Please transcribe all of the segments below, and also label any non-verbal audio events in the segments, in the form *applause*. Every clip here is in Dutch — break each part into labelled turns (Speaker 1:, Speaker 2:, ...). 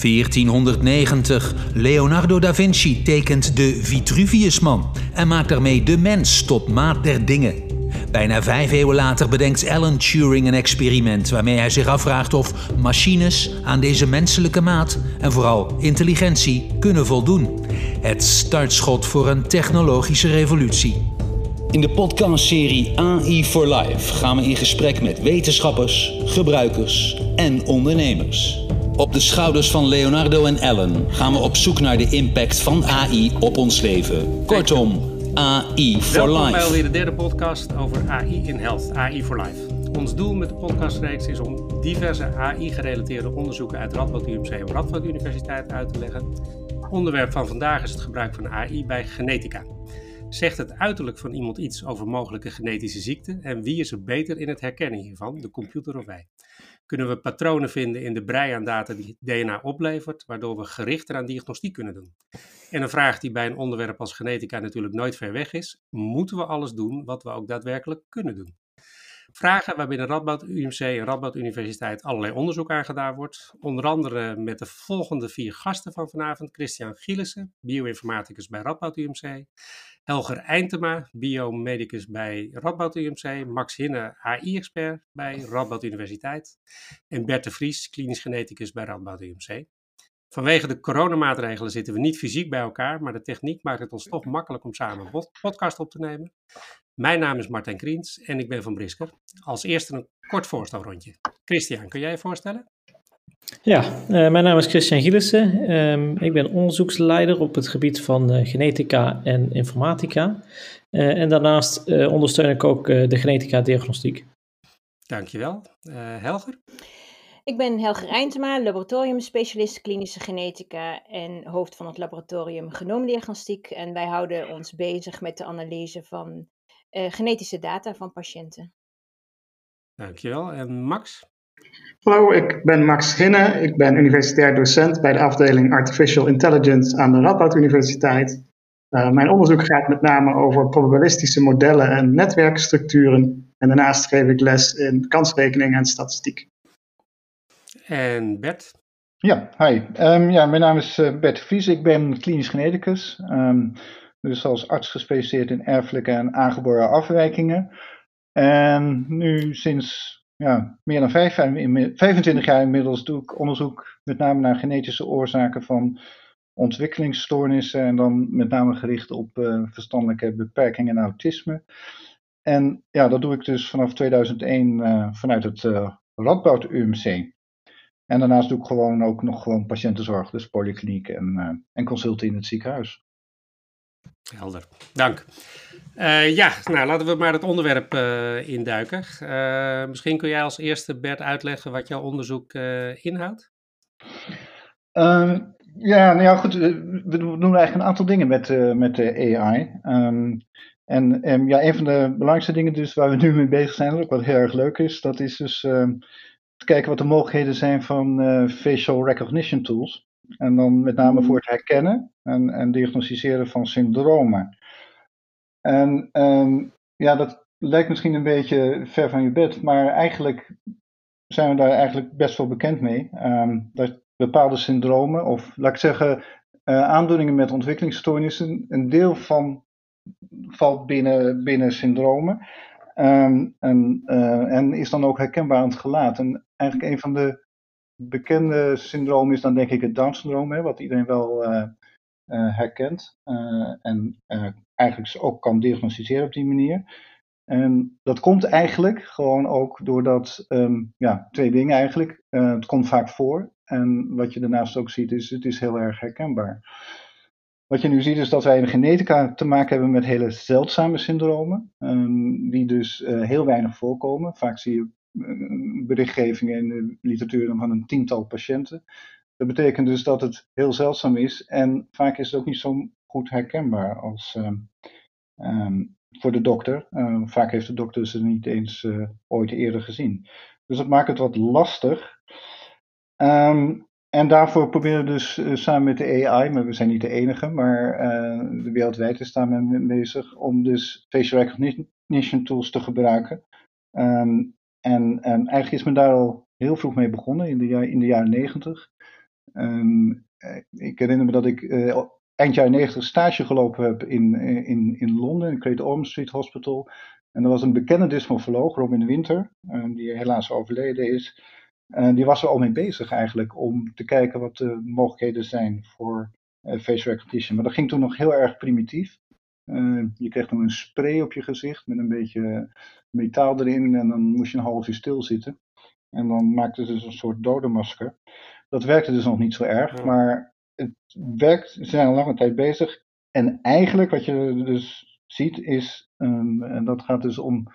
Speaker 1: 1490. Leonardo da Vinci tekent de Vitruviusman en maakt daarmee de mens tot maat der dingen. Bijna vijf eeuwen later bedenkt Alan Turing een experiment waarmee hij zich afvraagt of machines aan deze menselijke maat en vooral intelligentie kunnen voldoen. Het startschot voor een technologische revolutie. In de podcastserie AI for Life gaan we in gesprek met wetenschappers, gebruikers en ondernemers. Op de schouders van Leonardo en Ellen gaan we op zoek naar de impact van AI op ons leven. Kortom, AI for
Speaker 2: Welkom
Speaker 1: Life.
Speaker 2: bij alweer de derde podcast over AI in Health, AI for Life. Ons doel met de podcastreeks is om diverse AI-gerelateerde onderzoeken uit Radboud UMC en Radboud Universiteit uit te leggen. Onderwerp van vandaag is het gebruik van AI bij genetica. Zegt het uiterlijk van iemand iets over mogelijke genetische ziekten en wie is er beter in het herkennen hiervan, de computer of wij? Kunnen we patronen vinden in de brei aan data die DNA oplevert, waardoor we gerichter aan diagnostiek kunnen doen? En een vraag die bij een onderwerp als genetica natuurlijk nooit ver weg is: moeten we alles doen wat we ook daadwerkelijk kunnen doen? Vragen waar binnen Radboud UMC en Radboud Universiteit allerlei onderzoek aan gedaan wordt. Onder andere met de volgende vier gasten van vanavond: Christian Gielissen, bioinformaticus bij Radboud UMC. Helger Eintema, biomedicus bij Radboud UMC. Max Hinne, AI-expert bij Radboud Universiteit. En Bert de Vries, klinisch geneticus bij Radboud UMC. Vanwege de coronamaatregelen zitten we niet fysiek bij elkaar, maar de techniek maakt het ons toch makkelijk om samen een pod- podcast op te nemen. Mijn naam is Martijn Kriens en ik ben van Brisker. Als eerste een kort voorstelrondje. Christian, kun jij je voorstellen?
Speaker 3: Ja, eh, mijn naam is Christian Gielissen. Ehm, ik ben onderzoeksleider op het gebied van eh, genetica en informatica. Eh, en daarnaast eh, ondersteun ik ook eh, de genetica-diagnostiek.
Speaker 2: Dankjewel. Eh Helger?
Speaker 4: Ik ben Helger Eintema, laboratoriumspecialist klinische genetica en hoofd van het laboratorium genoomdiagnostiek. En wij houden ons bezig met de analyse van genetische data van patiënten.
Speaker 2: Dankjewel. En Max?
Speaker 5: Hallo, ik ben Max Hinne. Ik ben universitair docent bij de afdeling Artificial Intelligence aan de Radboud Universiteit. Eh, mijn onderzoek gaat met name over probabilistische modellen en netwerkstructuren. En daarnaast geef ik les in kansrekening en statistiek.
Speaker 2: En Bert?
Speaker 6: Ja, hi. Ehm, ja, mijn naam is eh, Bert Vries. Ik ben klinisch geneticus. ehm, dus als arts gespecialiseerd in erfelijke en aangeboren afwijkingen. En nu sinds ja, meer dan vijf, jaar inmi- 25 jaar inmiddels doe ik onderzoek met name naar genetische oorzaken van ontwikkelingsstoornissen. En dan met name gericht op eh, verstandelijke beperkingen en autisme. En ja, dat doe ik dus vanaf 2001 eh, vanuit het eh, Radboud UMC. En daarnaast doe ik gewoon ook nog gewoon patiëntenzorg, dus polykliniek en, en consulten in het ziekenhuis.
Speaker 2: Helder. Dank. Eh, ja, nou laten we maar het onderwerp eh, induiken. Eh, misschien kun jij als eerste, Bert, uitleggen wat jouw onderzoek inhoudt?
Speaker 6: Ehm, ja, nou ja, goed. We doen eigenlijk een aantal dingen met, met de AI. Ehm, en ehm, ja, een van de belangrijkste dingen dus waar we nu mee bezig zijn, wat heel erg leuk is, dat is dus te kijken wat de mogelijkheden zijn van facial recognition tools. En dan met name voor het herkennen en, en diagnosticeren van syndromen. En ehm, ja, dat lijkt misschien een beetje ver van je bed, maar eigenlijk zijn we daar eigenlijk best wel bekend mee. Ehm, dat bepaalde syndromen, of laat ik zeggen, eh, aandoeningen met ontwikkelingsstoornissen, een deel van valt binnen, binnen syndromen. Ehm, en, eh, en is dan ook herkenbaar aan het gelaat. En eigenlijk een van de bekende syndromen is dan denk ik het Down-syndroom, wat iedereen wel eh, eh, herkent. eh, en eigenlijk ook kan diagnosticeren op die manier. En dat komt eigenlijk gewoon ook doordat, ehm, ja, twee dingen eigenlijk. Het komt vaak voor. En wat je daarnaast ook ziet, is het is heel erg herkenbaar. Wat je nu ziet is dat wij in genetica te maken hebben met hele zeldzame syndromen, ehm, die dus heel weinig voorkomen. Vaak zie je berichtgevingen in de literatuur van een tiental patiënten. Dat betekent dus dat het heel zeldzaam is en vaak is het ook niet zo goed herkenbaar als ehm, ehm, voor de dokter. Ehm, vaak heeft de dokter ze niet eens eh, ooit eerder gezien. Dus dat maakt het wat lastig. En daarvoor proberen we dus eh, samen met de AI, maar we zijn niet de enige, maar de wereldwijd is daarmee mee bezig, om dus facial recognition tools te gebruiken. En, en eigenlijk is men daar al heel vroeg mee begonnen, in de, in de jaren negentig. Ehm, ik herinner me dat ik eind jaren 90 stage gelopen heb in, in, in Londen, in Great Ormond Street Hospital. En er was een bekende dysmorfoloog, Robin Winter, die helaas overleden is. En die was er al mee bezig eigenlijk om te kijken wat de mogelijkheden zijn voor face recognition. Maar dat ging toen nog heel erg primitief. Uh, je kreeg dan een spray op je gezicht met een beetje metaal erin en dan moest je een half uur stilzitten. En dan maakte ze dus een soort dodenmasker. Dat werkte dus nog niet zo erg, maar het werkt, ze zijn al lange tijd bezig. En eigenlijk wat je dus ziet is, um, en dat gaat dus om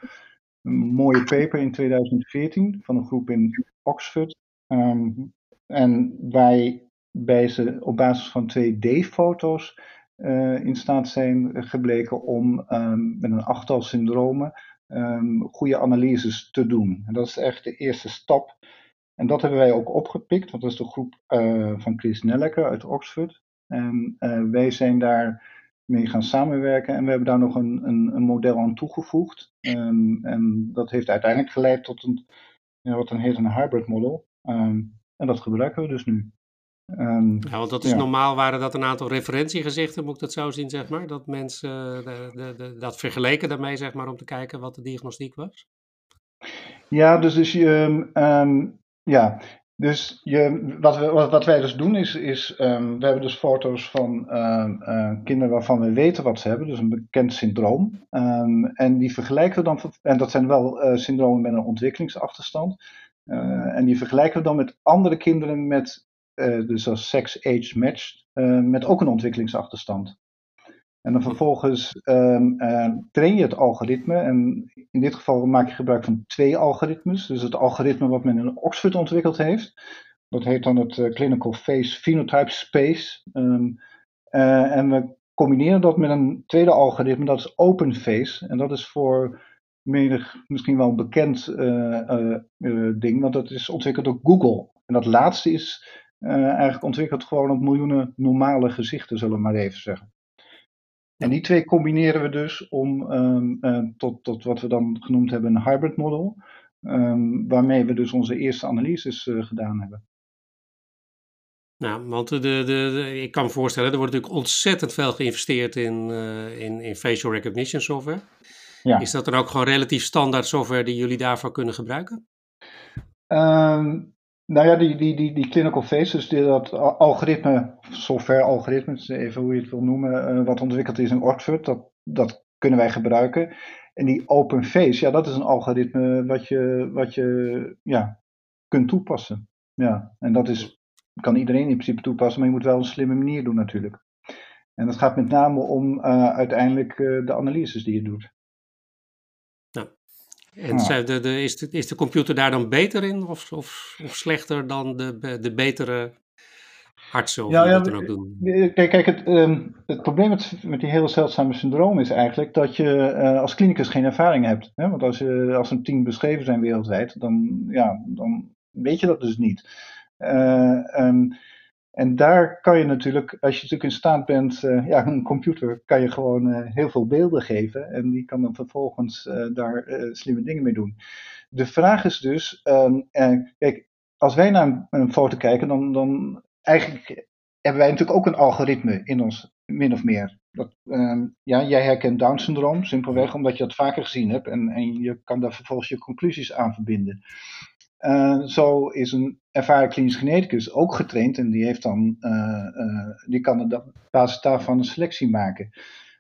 Speaker 6: een mooie paper in 2014 van een groep in Oxford. Um, en wij bij ze op basis van 2D-foto's uh, in staat zijn gebleken om um, met een achttal syndromen um, goede analyses te doen. En dat is echt de eerste stap. En dat hebben wij ook opgepikt, want dat is de groep uh, van Chris Nelleker uit Oxford. En uh, wij zijn daar mee gaan samenwerken en we hebben daar nog een, een, een model aan toegevoegd. Um, en dat heeft uiteindelijk geleid tot een, ja, wat dan heet een hybrid model. en dat gebruiken we dus nu.
Speaker 2: Um, ja, want dat is normaal waren dat een aantal referentiegezichten, moet ik dat zo zien, zeg maar? Dat mensen eh, de, de, de, dat vergeleken daarmee, zeg maar, om te kijken wat de diagnostiek was?
Speaker 6: Ja, dus, dus je, um, ja, dus je, wat, we, wat, wat wij dus doen is, is um, we hebben dus foto's van uh, kinderen waarvan we weten wat ze hebben, dus een bekend syndroom. en die vergelijken we dan, en dat zijn wel uh, syndromen met een ontwikkelingsachterstand. Uh, en die vergelijken we dan met andere kinderen met dus als sex-age matched, uh, met ook een ontwikkelingsachterstand. En dan vervolgens um, uh, train je het algoritme. En in dit geval maak je gebruik van twee algoritmes. Dus het algoritme wat men in Oxford ontwikkeld heeft. Dat heet dan het Clinical Face Phenotype Space. Um, en we combineren dat met een tweede algoritme, dat is OpenFace. En dat is voor menig misschien wel een bekend ding, want dat is ontwikkeld door Google. En dat laatste is eigenlijk ontwikkeld gewoon op miljoenen normale gezichten, zullen we maar even zeggen. En die twee combineren we dus om um, uh, tot, tot wat we dan genoemd hebben een hybrid model, um, waarmee we dus onze eerste analyses uh, gedaan hebben.
Speaker 2: Nou, want de, de, de, ik kan me voorstellen, er wordt natuurlijk ontzettend veel geïnvesteerd in, in, in facial recognition software. Ja. Is dat dan ook gewoon relatief standaard software die jullie daarvoor kunnen gebruiken?
Speaker 6: Um, nou ja, die, die, die, die clinical dus die, dat algoritme, software algoritmes, even hoe je het wil noemen, uh, wat ontwikkeld is in Oxford, dat, dat kunnen wij gebruiken. En die open face, ja, dat is een algoritme wat je, wat je ja, kunt toepassen. Ja, en dat is, kan iedereen in principe toepassen, maar je moet wel een slimme manier doen natuurlijk. En dat gaat met name om uh, uiteindelijk uh, de analyses die je doet.
Speaker 2: En de, de, is, de, is de computer daar dan beter in of, of, of slechter dan de, de betere artsen of ja, ja, dat dan ook doen?
Speaker 6: Kijk, kijk het, um, het probleem met, met die hele zeldzame syndroom is eigenlijk dat je uh, als klinicus geen ervaring hebt. Hè? Want als, je, als er tien beschreven zijn wereldwijd, dan, ja, dan weet je dat dus niet. Uh, um, en daar kan je natuurlijk, als je natuurlijk in staat bent, uh, ja, een computer kan je gewoon uh, heel veel beelden geven en die kan dan vervolgens uh, daar slimme dingen mee doen. De vraag is dus, um, kijk, als wij naar een, foto kijken, dan, dan eigenlijk hebben wij natuurlijk ook een algoritme in ons, min of meer. Dat, um, ja, jij herkent Down syndroom, simpelweg omdat je dat vaker gezien hebt en, en je kan daar vervolgens je conclusies aan verbinden. Uh, zo is een ervaren klinisch geneticus ook getraind en die, heeft dan, uh, uh, die kan op basis daarvan een selectie maken.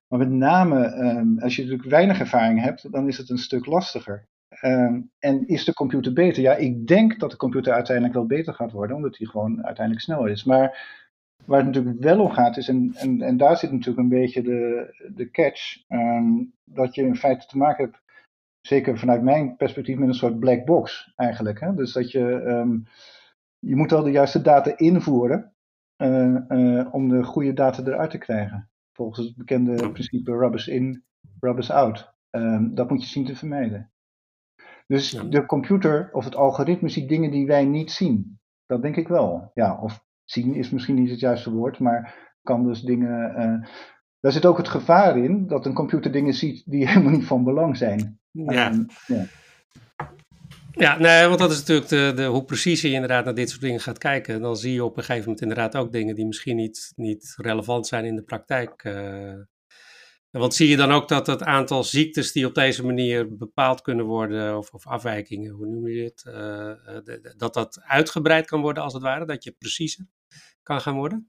Speaker 6: Maar met name um, als je natuurlijk weinig ervaring hebt, dan is het een stuk lastiger. Um, en is de computer beter? Ja, ik denk dat de computer uiteindelijk wel beter gaat worden, omdat hij gewoon uiteindelijk sneller is. Maar waar het natuurlijk wel om gaat is, en, en, en daar zit natuurlijk een beetje de, de catch, um, dat je in feite te maken hebt zeker vanuit mijn perspectief, met een soort black box eigenlijk. Hè? Dus dat je, um, je moet al de juiste data invoeren uh, uh, om de goede data eruit te krijgen. Volgens het bekende principe rubbers in, rubbers out. Um, dat moet je zien te vermijden. Dus ja. de computer of het algoritme ziet dingen die wij niet zien. Dat denk ik wel. Ja, of zien is misschien niet het juiste woord, maar kan dus dingen. Uh, daar zit ook het gevaar in dat een computer dingen ziet die *laughs* helemaal niet van belang zijn.
Speaker 2: Ja. Um, ja. Ja, nee, want dat is natuurlijk de, de, hoe precies je inderdaad naar dit soort dingen gaat kijken. Dan zie je op een gegeven moment inderdaad ook dingen die misschien niet, niet relevant zijn in de praktijk. Uh, want zie je dan ook dat het aantal ziektes die op deze manier bepaald kunnen worden, of, of afwijkingen, hoe noem je dit, uh, dat dat uitgebreid kan worden als het ware, dat je preciezer kan gaan worden?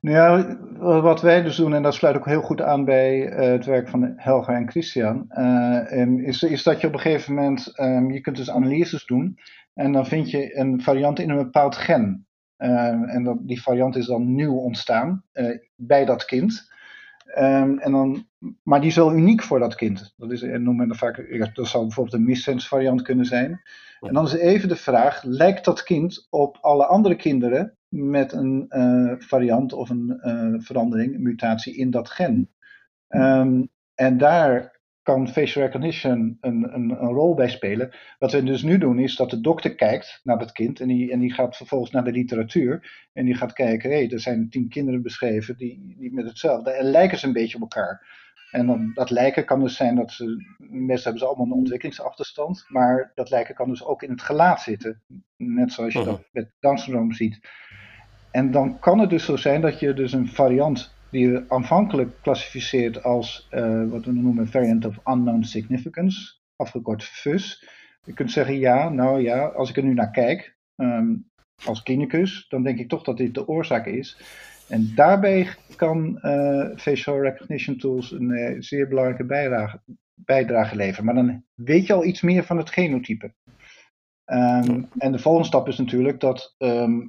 Speaker 6: Nou ja, wat wij dus doen, en dat sluit ook heel goed aan bij uh, het werk van Helga en Christian, uh, is, is dat je op een gegeven moment, um, je kunt dus analyses doen en dan vind je een variant in een bepaald gen. Uh, en dat, die variant is dan nieuw ontstaan bij dat kind. Um, en dan, maar die is wel uniek voor dat kind. Dat is, noemen we dat vaak, dat zou bijvoorbeeld een missense variant kunnen zijn. En dan is even de vraag, lijkt dat kind op alle andere kinderen met een uh, variant of een uh, verandering, een mutatie in dat gen. Um, en daar kan facial recognition een, een, een, rol bij spelen. Wat we dus nu doen is dat de dokter kijkt naar dat kind en die, en die gaat vervolgens naar de literatuur en die gaat kijken, hé, hey, er zijn tien kinderen beschreven die, die met hetzelfde en lijken ze een beetje op elkaar. En dan, dat lijken kan dus zijn dat ze, meestal hebben ze allemaal een ontwikkelingsachterstand, maar dat lijken kan dus ook in het gelaat zitten. Net zoals je dat met Down syndroom ziet. En dan kan het dus zo zijn dat je dus een variant die je aanvankelijk klassificeert als uh, wat we noemen variant of unknown significance, afgekort FUS. Je kunt zeggen ja, nou ja, als ik er nu naar kijk, um, als klinicus, dan denk ik toch dat dit de oorzaak is. En daarbij kan uh, facial recognition tools een uh, zeer belangrijke bijdrage, bijdrage leveren. Maar dan weet je al iets meer van het genotype. Um, en de volgende stap is natuurlijk dat, um,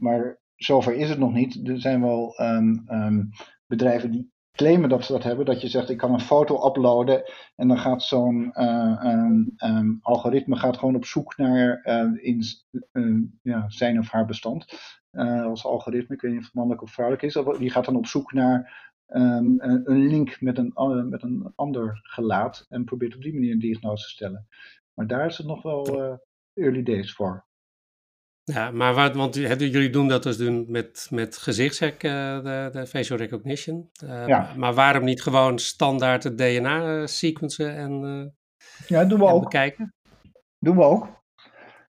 Speaker 6: maar zover is het nog niet. Er zijn wel um, bedrijven die claimen dat ze dat hebben. Dat je zegt, ik kan een foto uploaden en dan gaat zo'n uh, algoritme gaat gewoon op zoek naar uh, in, ja, zijn of haar bestand. Uh, als algoritme, ik weet niet of het mannelijk of vrouwelijk is. Die gaat dan op zoek naar een link met een, met een ander gelaat en probeert op die manier een diagnose te stellen. Maar daar is het nog wel early days voor.
Speaker 2: Ja, maar wat, want jullie doen dat dus doen met, met gezichtshek, uh, de, de, facial recognition. Uh, ja. Maar waarom niet gewoon standaard het DNA sequencen en, uh,
Speaker 6: ja, doen we ook.
Speaker 2: bekijken?
Speaker 6: Doen we ook.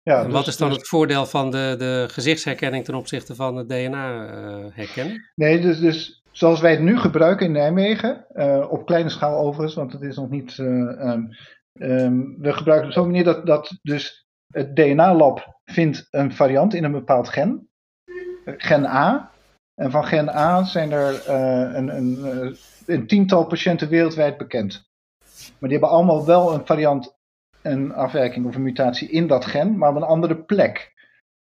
Speaker 2: Ja, dus, wat is dan dus... het voordeel van de, de gezichtsherkenning ten opzichte van het DNA herkennen?
Speaker 6: Nee, dus, dus zoals wij het nu gebruiken in Nijmegen, op kleine schaal overigens, want het is nog niet... Um, um, we gebruiken op zo'n manier dat, dat dus het DNA-lab vindt een variant in een bepaald gen, gen A. En van gen A zijn er uh, een, een, eh, een, tiental patiënten wereldwijd bekend. Maar die hebben allemaal wel een variant, een afwijking of een mutatie in dat gen, maar op een andere plek.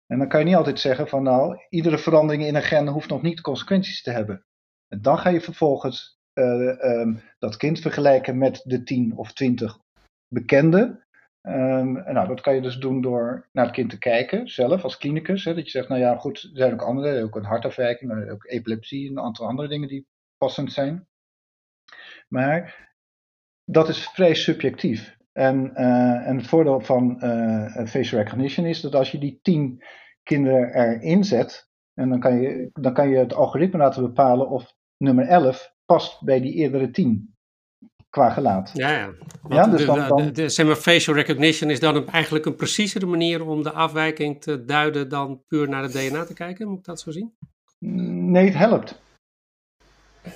Speaker 6: En dan kan je niet altijd zeggen van nou, iedere verandering in een gen hoeft nog niet consequenties te hebben. En dan ga je vervolgens uh, um, dat kind vergelijken met de 10 of 20 bekende. Um, nou, dat kan je dus doen door naar het kind te kijken, zelf als klinicus. Hè, dat je zegt, nou ja, goed, er zijn ook andere, ook een hartafwijking, maar ook epilepsie en een aantal andere dingen die passend zijn. Maar dat is vrij subjectief. En, uh, en het voordeel van uh, facial recognition is dat als je die tien kinderen erin zet, en dan kan je, dan kan je het algoritme laten bepalen of nummer 11 past bij die eerdere tien qua gelaat.
Speaker 2: Ja, ja. ja dus de, dan, dan... De, de, zeg maar, facial recognition is dan eigenlijk een preciezere manier om de afwijking te duiden dan puur naar het DNA te kijken? Moet ik dat zo zien?
Speaker 6: Nee, het helpt.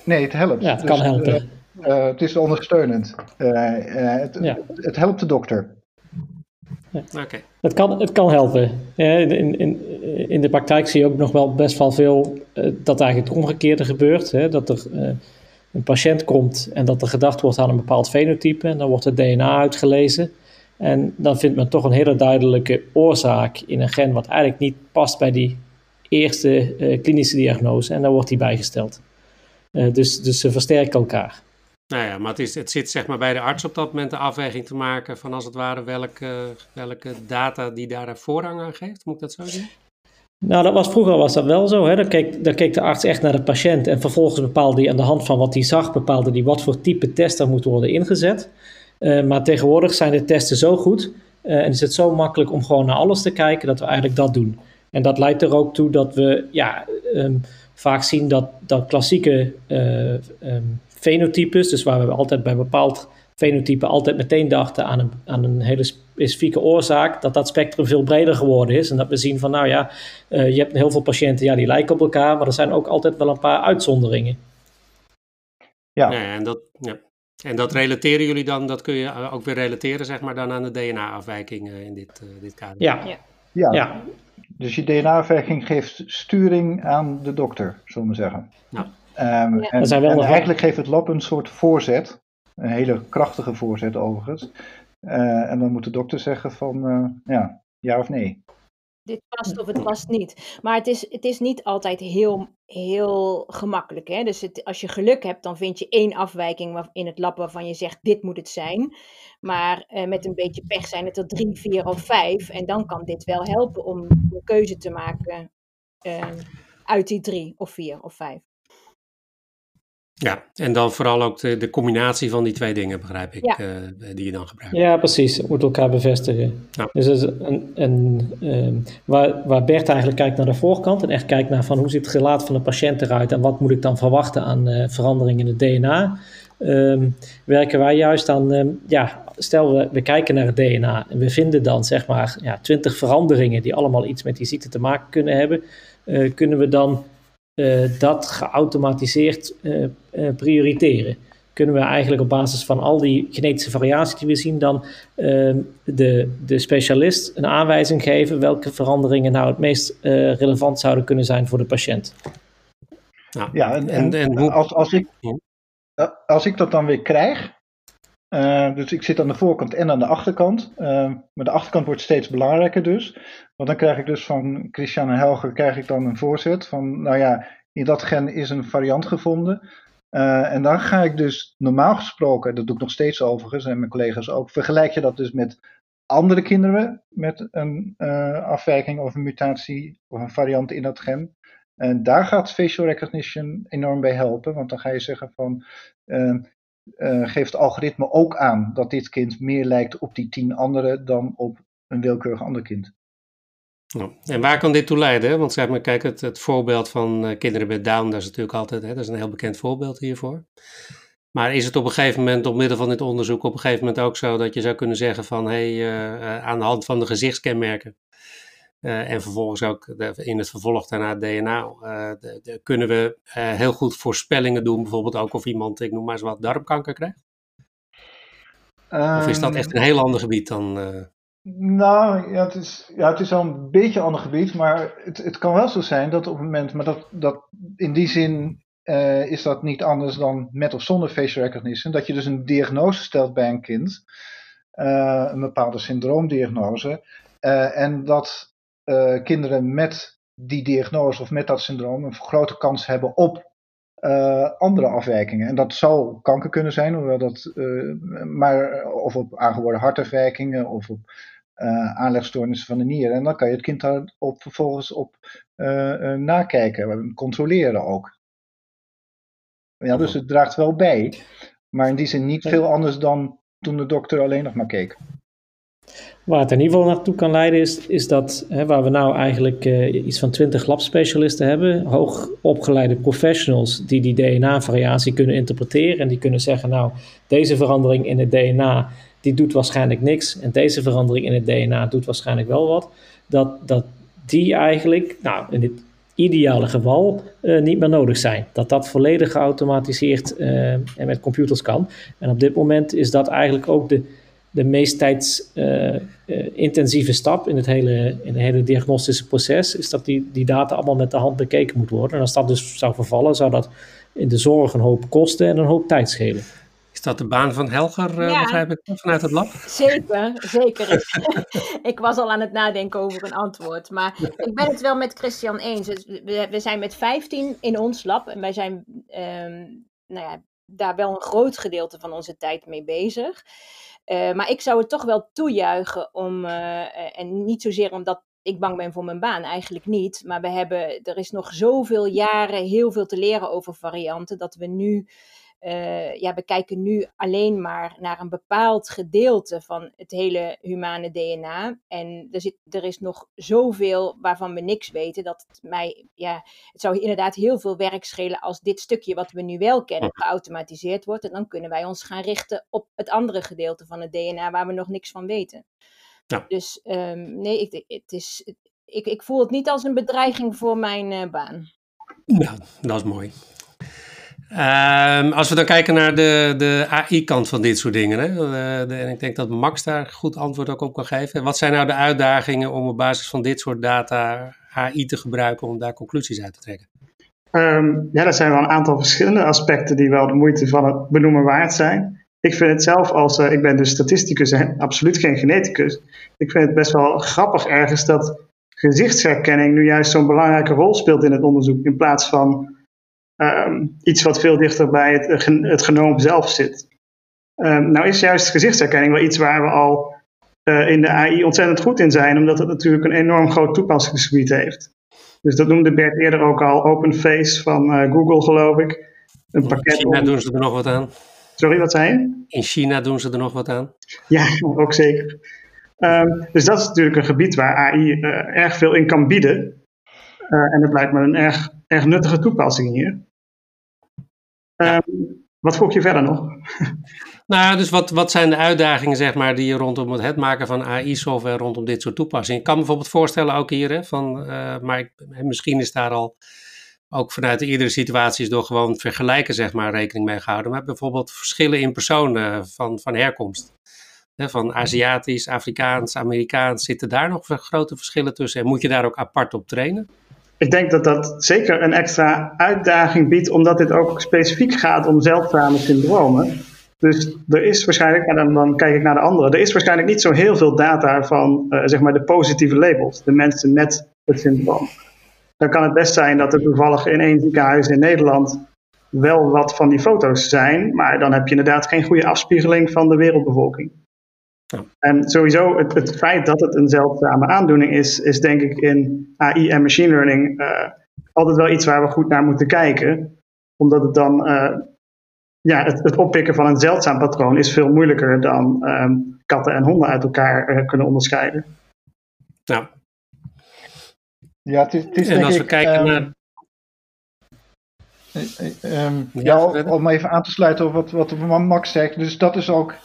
Speaker 6: Nee, het helpt.
Speaker 3: Ja, het kan dus, helpen.
Speaker 6: Uh, het is ondersteunend. Uh, het, ja. het, helpt de dokter.
Speaker 3: Ja. Okay. Het, kan, het kan helpen. In, in, in de praktijk zie je ook nog wel best wel veel dat eigenlijk het omgekeerde gebeurt. Hè? Dat er een patiënt komt en dat er gedacht wordt aan een bepaald fenotype. En dan wordt het DNA uitgelezen. En dan vindt men toch een hele duidelijke oorzaak in een gen wat eigenlijk niet past bij die eerste uh, klinische diagnose. En dan wordt die bijgesteld. Uh, dus, dus ze versterken elkaar.
Speaker 2: Nou ja, maar het, is, het zit zeg maar bij de arts op dat moment de afweging te maken van als het ware welke, welke data die daar voorrang aan geeft. Moet ik dat zo zien?
Speaker 3: Nou, dat was, vroeger was dat wel zo. Hè? Dan, keek, keek de arts echt naar de patiënt en vervolgens bepaalde hij aan de hand van wat hij zag, bepaalde hij wat voor type test er moet worden ingezet. Uh, maar tegenwoordig zijn de testen zo goed uh, en is het zo makkelijk om gewoon naar alles te kijken dat we eigenlijk dat doen. En dat leidt er ook toe dat we ja, um, vaak zien dat, dat klassieke uh, fenotypes, dus waar we altijd bij bepaald fenotype altijd meteen dachten aan een, aan een hele specifieke oorzaak, dat dat spectrum veel breder geworden is. En dat we zien van, nou ja, uh, je hebt heel veel patiënten, ja, die lijken op elkaar, maar er zijn ook altijd wel een paar uitzonderingen.
Speaker 2: Ja, ja en, dat, ja. en dat relateren jullie dan, dat kun je ook weer relateren, zeg maar, dan aan de DNA-afwijkingen in dit, uh, dit kader.
Speaker 3: Ja.
Speaker 6: ja. ja. ja. Dus je DNA-afwijking geeft sturing aan de dokter, zullen we zeggen. Nou. Um, en, en eigenlijk geeft het lab een soort voorzet, een hele krachtige voorzet overigens. Uh, en dan moet de dokter zeggen van uh, ja, ja of nee.
Speaker 4: Dit past of het past niet. Maar het is, het is niet altijd heel, heel gemakkelijk. Hè? Dus het, als je geluk hebt, dan vind je één afwijking in het lab waarvan je zegt: dit moet het zijn. Maar uh, met een beetje pech zijn het er drie, vier of vijf. En dan kan dit wel helpen om een keuze te maken uit die drie of vier of vijf.
Speaker 2: Ja, en dan vooral ook de, de combinatie van die twee dingen, begrijp ik, ja. uh, die je dan gebruikt.
Speaker 3: Ja, precies. Het moet elkaar bevestigen. Ja. Dus een, een, um, waar, waar Bert eigenlijk kijkt naar de voorkant en echt kijkt naar van hoe ziet het gelaat van de patiënt eruit en wat moet ik dan verwachten aan uh, veranderingen in het DNA, um, werken wij juist aan, um, ja, stel we, we kijken naar het DNA en we vinden dan zeg maar ja, 20 veranderingen die allemaal iets met die ziekte te maken kunnen hebben, uh, kunnen we dan uh, dat geautomatiseerd prioriteren. Kunnen we eigenlijk op basis van al die genetische variaties die we zien, dan ehm, de, de specialist een aanwijzing geven welke veranderingen nou het meest relevant zouden kunnen zijn voor de patiënt.
Speaker 6: Nou, ja, en, en, en hoe... als, als, ik, als ik dat dan weer krijg, uh, dus ik zit aan de voorkant en aan de achterkant. Uh, maar de achterkant wordt steeds belangrijker dus. Want dan krijg ik dus van Christian en Helger krijg ik dan een voorzet van, nou ja, in dat gen is een variant gevonden. Uh, en dan ga ik dus normaal gesproken, dat doe ik nog steeds overigens en mijn collega's ook, vergelijk je dat dus met andere kinderen met een afwijking of een mutatie of een variant in dat gen. En daar gaat facial recognition enorm bij helpen, want dan ga je zeggen van, uh, geeft het algoritme ook aan dat dit kind meer lijkt op die tien anderen dan op een willekeurig ander kind.
Speaker 2: Ja. En waar kan dit toe leiden? Want zeg maar, kijk, het, het voorbeeld van uh, kinderen met Down, dat is natuurlijk altijd, hè, dat is een heel bekend voorbeeld hiervoor. Maar is het op een gegeven moment, door middel van dit onderzoek, op een gegeven moment ook zo dat je zou kunnen zeggen van, hé, hey, uh, aan de hand van de gezichtskenmerken, uh, en vervolgens ook de, in het vervolg daarna DNA. De, de, kunnen we heel goed voorspellingen doen, bijvoorbeeld ook of iemand, ik noem maar eens wat, darmkanker krijgt? Um, of is dat echt een heel ander gebied dan.
Speaker 6: Nou, ja het, is, ja, het is wel een beetje een ander gebied, maar het, het kan wel zo zijn dat op het moment, maar dat, dat in die zin is dat niet anders dan met of zonder facial recognition, dat je dus een diagnose stelt bij een kind, een bepaalde syndroomdiagnose, en dat uh, kinderen met die diagnose of met dat syndroom een grote kans hebben op uh, andere afwijkingen. En dat zou kanker kunnen zijn, hoewel dat, uh, maar, of op aangeboren hartafwijkingen of op aanlegstoornissen van de nieren. En dan kan je het kind daarop vervolgens op nakijken, controleren ook. Ja, dus het draagt wel bij, maar in die zin niet veel anders dan toen de dokter alleen nog maar keek.
Speaker 3: Waar het in ieder geval naartoe kan leiden is, is dat hè, waar we nou eigenlijk uh, iets van 20 labspecialisten hebben, hoogopgeleide professionals die die DNA-variatie kunnen interpreteren en die kunnen zeggen, nou, deze verandering in het DNA, die doet waarschijnlijk niks en deze verandering in het DNA doet waarschijnlijk wel wat, dat, dat die eigenlijk, nou, in dit ideale geval uh, niet meer nodig zijn. Dat dat volledig geautomatiseerd uh, en met computers kan. En op dit moment is dat eigenlijk ook de de meest tijdsintensieve uh, stap in het, hele, in het hele diagnostische proces is dat die, die data allemaal met de hand bekeken moet worden. En als dat dus zou vervallen, zou dat in de zorg een hoop kosten en een hoop tijd schelen.
Speaker 2: Is dat de baan van Helger, uh, ja, begrijp ik, vanuit het lab?
Speaker 4: Zeker, zeker. *laughs* ik was al aan het nadenken over een antwoord. Maar ik ben het wel met Christian eens. We, we zijn met 15 in ons lab en wij zijn um, nou ja, daar wel een groot gedeelte van onze tijd mee bezig. Uh, maar ik zou het toch wel toejuichen om, uh, en niet zozeer omdat ik bang ben voor mijn baan, eigenlijk niet. Maar we hebben, er is nog zoveel jaren heel veel te leren over varianten, dat we nu uh, ja, we kijken nu alleen maar naar een bepaald gedeelte van het hele humane DNA. En er, zit, er is nog zoveel waarvan we niks weten. Dat het mij, ja, het zou inderdaad heel veel werk schelen als dit stukje wat we nu wel kennen geautomatiseerd wordt. En dan kunnen wij ons gaan richten op het andere gedeelte van het DNA waar we nog niks van weten.
Speaker 2: Ja.
Speaker 4: Dus ehm, nee, ik, het is, ik, ik voel het niet als een bedreiging voor mijn eh, baan.
Speaker 2: Nou, dat is mooi. Ehm, als we dan kijken naar de, de AI-kant van dit soort dingen, hè? De, en ik denk dat Max daar goed antwoord ook op kan geven. Wat zijn nou de uitdagingen om op basis van dit soort data AI te gebruiken om daar conclusies uit te trekken?
Speaker 5: Ehm, ja, er zijn wel een aantal verschillende aspecten die wel de moeite van het benoemen waard zijn. Ik vind het zelf als, uh, ik ben dus statisticus en *laughs* absoluut geen geneticus. Ik vind het best wel grappig ergens dat gezichtsherkenning nu juist zo'n belangrijke rol speelt in het onderzoek. In plaats van um, iets wat veel dichter bij het, het genoom zelf zit. Um, nou is juist gezichtsherkenning wel iets waar we al uh, in de AI ontzettend goed in zijn, omdat het natuurlijk een enorm groot toepassingsgebied heeft. Dus dat noemde Bert eerder ook al Open Face van uh, Google, geloof ik.
Speaker 2: Een pakket In China om... doen ze er nog wat aan.
Speaker 5: Sorry, wat zei je?
Speaker 2: In China doen ze er nog wat aan.
Speaker 5: Ja, *laughs* ook zeker. Um, dus dat is natuurlijk een gebied waar AI uh, erg veel in kan bieden. En dat lijkt me een erg, erg nuttige toepassing hier. Ja. Um, wat vroeg je verder nog? *laughs*
Speaker 2: Nou, dus wat, wat zijn de uitdagingen, zeg maar, die je rondom het maken van AI-software rondom dit soort toepassingen? Ik kan me bijvoorbeeld voorstellen, ook hier, hè, van, uh, maar ik, misschien is daar al ook vanuit de eerdere situaties door gewoon vergelijken, zeg maar, rekening mee gehouden. Maar bijvoorbeeld verschillen in personen van, van herkomst. Hè, van Aziatisch, Afrikaans, Amerikaans, zitten daar nog grote verschillen tussen? En moet je daar ook apart op trainen?
Speaker 5: Ik denk dat dat zeker een extra uitdaging biedt, omdat dit ook specifiek gaat om zeldzame syndromen. Dus er is waarschijnlijk, en dan, kijk ik naar de andere, er is waarschijnlijk niet zo heel veel data van uh, zeg maar de positieve labels, de mensen met het syndroom. Dan kan het best zijn dat er toevallig in één ziekenhuis in Nederland wel wat van die foto's zijn, maar dan heb je inderdaad geen goede afspiegeling van de wereldbevolking. Ja. En sowieso het, het, feit dat het een zeldzame aandoening is, is denk ik in AI en machine learning uh, altijd wel iets waar we goed naar moeten kijken. Omdat het dan, uh, ja, het, het, oppikken van een zeldzaam patroon is veel moeilijker dan um, katten en honden uit elkaar uh, kunnen onderscheiden.
Speaker 2: Ja.
Speaker 6: Ja, het is, het is
Speaker 2: en als
Speaker 6: ik,
Speaker 2: we kijken um, naar.
Speaker 6: Um, ja, ja om even aan te sluiten op wat, wat Max zegt. Dus dat is ook.